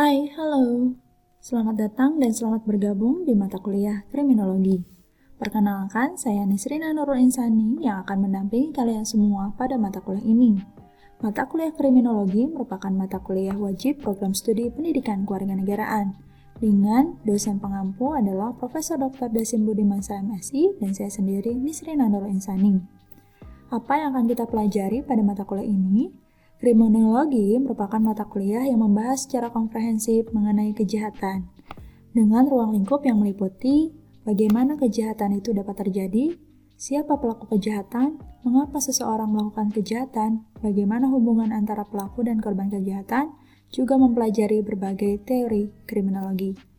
Hai, halo. Selamat datang dan selamat bergabung di mata kuliah Kriminologi. Perkenalkan, saya Nisrina Nurul Insani yang akan mendampingi kalian semua pada mata kuliah ini. Mata kuliah Kriminologi merupakan mata kuliah wajib program studi pendidikan kewarganegaraan dengan dosen pengampu adalah Profesor Dr. Dasim Budiman MSI dan saya sendiri Nisrina Nurul Insani. Apa yang akan kita pelajari pada mata kuliah ini? Kriminologi merupakan mata kuliah yang membahas secara komprehensif mengenai kejahatan, dengan ruang lingkup yang meliputi bagaimana kejahatan itu dapat terjadi, siapa pelaku kejahatan, mengapa seseorang melakukan kejahatan, bagaimana hubungan antara pelaku dan korban kejahatan, juga mempelajari berbagai teori kriminologi.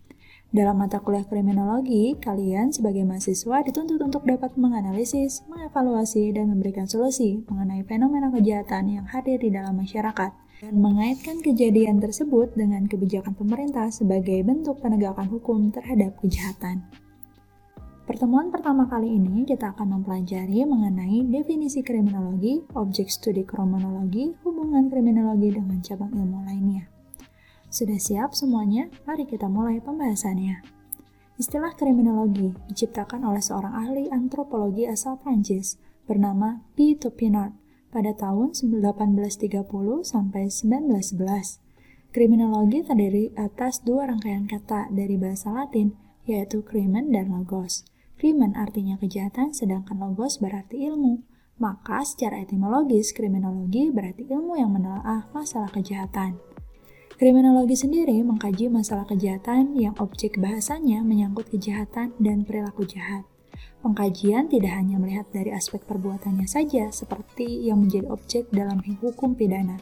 Dalam mata kuliah kriminologi, kalian sebagai mahasiswa dituntut untuk dapat menganalisis, mengevaluasi, dan memberikan solusi mengenai fenomena kejahatan yang hadir di dalam masyarakat, dan mengaitkan kejadian tersebut dengan kebijakan pemerintah sebagai bentuk penegakan hukum terhadap kejahatan. Pertemuan pertama kali ini kita akan mempelajari mengenai definisi kriminologi, objek studi kriminologi, hubungan kriminologi dengan cabang ilmu lainnya. Sudah siap semuanya? Mari kita mulai pembahasannya. Istilah kriminologi diciptakan oleh seorang ahli antropologi asal Prancis bernama P. Topinard pada tahun 1830 sampai 1911. Kriminologi terdiri atas dua rangkaian kata dari bahasa Latin, yaitu crimen dan logos. Crimen artinya kejahatan, sedangkan logos berarti ilmu. Maka secara etimologis, kriminologi berarti ilmu yang menelaah masalah kejahatan. Kriminologi sendiri mengkaji masalah kejahatan yang objek bahasanya menyangkut kejahatan dan perilaku jahat. Pengkajian tidak hanya melihat dari aspek perbuatannya saja seperti yang menjadi objek dalam hukum pidana,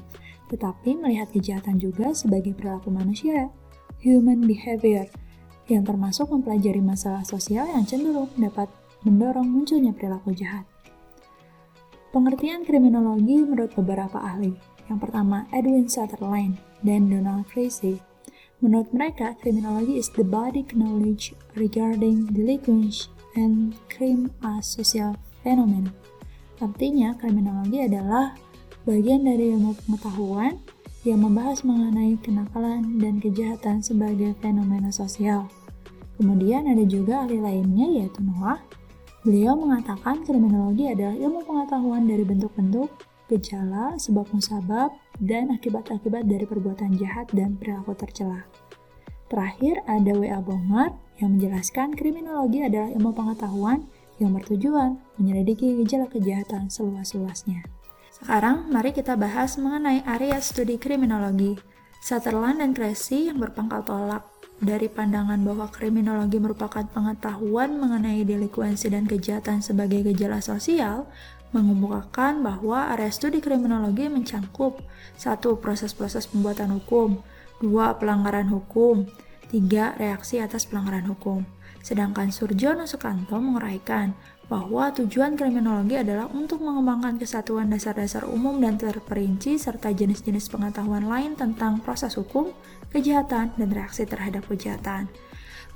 tetapi melihat kejahatan juga sebagai perilaku manusia, human behavior, yang termasuk mempelajari masalah sosial yang cenderung dapat mendorong munculnya perilaku jahat. Pengertian kriminologi menurut beberapa ahli. Yang pertama, Edwin Sutherland dan Donald Tracy. Menurut mereka, criminology is the body knowledge regarding delinquency and crime as social phenomenon. Artinya, kriminologi adalah bagian dari ilmu pengetahuan yang membahas mengenai kenakalan dan kejahatan sebagai fenomena sosial. Kemudian ada juga ahli lainnya yaitu Noah. Beliau mengatakan kriminologi adalah ilmu pengetahuan dari bentuk-bentuk gejala, sebab musabab, dan akibat-akibat dari perbuatan jahat dan perilaku tercela. Terakhir, ada W.A. Bonger yang menjelaskan kriminologi adalah ilmu pengetahuan yang bertujuan menyelidiki gejala kejahatan seluas-luasnya. Sekarang, mari kita bahas mengenai area studi kriminologi. Sutherland dan Cressy yang berpangkal tolak dari pandangan bahwa kriminologi merupakan pengetahuan mengenai delikuensi dan kejahatan sebagai gejala sosial, mengemukakan bahwa area studi kriminologi mencangkup satu proses-proses pembuatan hukum, dua pelanggaran hukum, tiga reaksi atas pelanggaran hukum. Sedangkan Surjono Sukanto menguraikan bahwa tujuan kriminologi adalah untuk mengembangkan kesatuan dasar-dasar umum dan terperinci serta jenis-jenis pengetahuan lain tentang proses hukum, kejahatan, dan reaksi terhadap kejahatan.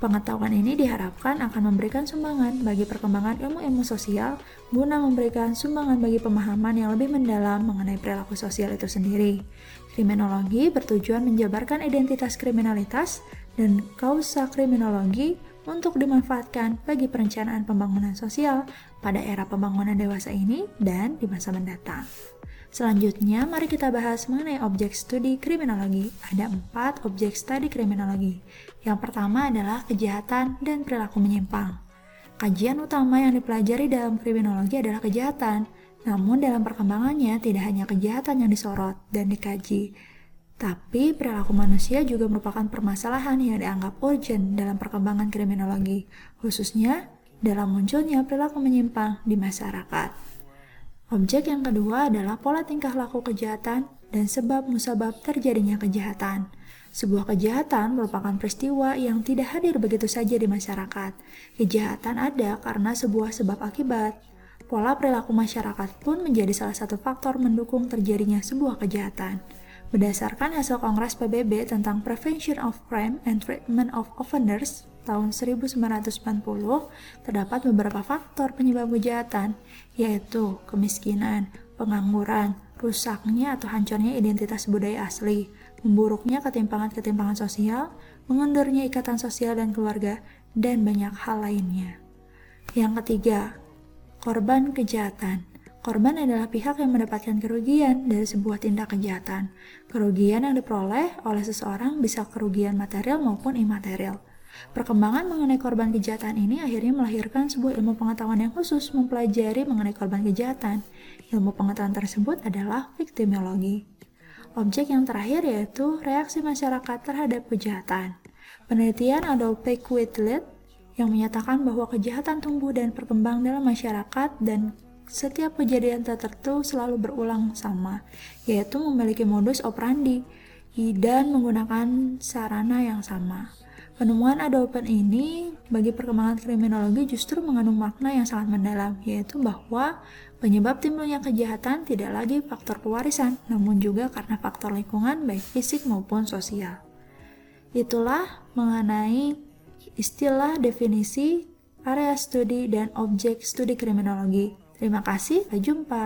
Pengetahuan ini diharapkan akan memberikan sumbangan bagi perkembangan ilmu-ilmu sosial guna memberikan sumbangan bagi pemahaman yang lebih mendalam mengenai perilaku sosial itu sendiri. Kriminologi bertujuan menjabarkan identitas kriminalitas dan kausa kriminologi untuk dimanfaatkan bagi perencanaan pembangunan sosial pada era pembangunan dewasa ini dan di masa mendatang. Selanjutnya, mari kita bahas mengenai objek studi kriminologi. Ada empat objek studi kriminologi. Yang pertama adalah kejahatan dan perilaku menyimpang. Kajian utama yang dipelajari dalam kriminologi adalah kejahatan, namun dalam perkembangannya tidak hanya kejahatan yang disorot dan dikaji, tapi perilaku manusia juga merupakan permasalahan yang dianggap urgent dalam perkembangan kriminologi, khususnya dalam munculnya perilaku menyimpang di masyarakat. Objek yang kedua adalah pola tingkah laku kejahatan dan sebab musabab terjadinya kejahatan. Sebuah kejahatan merupakan peristiwa yang tidak hadir begitu saja di masyarakat. Kejahatan ada karena sebuah sebab akibat. Pola perilaku masyarakat pun menjadi salah satu faktor mendukung terjadinya sebuah kejahatan. Berdasarkan hasil Kongres PBB tentang Prevention of Crime and Treatment of Offenders tahun 1990, terdapat beberapa faktor penyebab kejahatan, yaitu kemiskinan, pengangguran, rusaknya atau hancurnya identitas budaya asli, memburuknya ketimpangan-ketimpangan sosial, mengendurnya ikatan sosial dan keluarga, dan banyak hal lainnya. Yang ketiga, korban kejahatan. Korban adalah pihak yang mendapatkan kerugian dari sebuah tindak kejahatan. Kerugian yang diperoleh oleh seseorang bisa kerugian material maupun imaterial. Perkembangan mengenai korban kejahatan ini akhirnya melahirkan sebuah ilmu pengetahuan yang khusus mempelajari mengenai korban kejahatan. Ilmu pengetahuan tersebut adalah victimologi. Objek yang terakhir yaitu reaksi masyarakat terhadap kejahatan. Penelitian Adolphe Quetelet yang menyatakan bahwa kejahatan tumbuh dan berkembang dalam masyarakat dan setiap kejadian tertentu selalu berulang sama, yaitu memiliki modus operandi dan menggunakan sarana yang sama. Penemuan Adolphen ini bagi perkembangan kriminologi justru mengandung makna yang sangat mendalam, yaitu bahwa penyebab timbulnya kejahatan tidak lagi faktor pewarisan, namun juga karena faktor lingkungan baik fisik maupun sosial. Itulah mengenai istilah definisi area studi dan objek studi kriminologi. Terima kasih, sampai jumpa.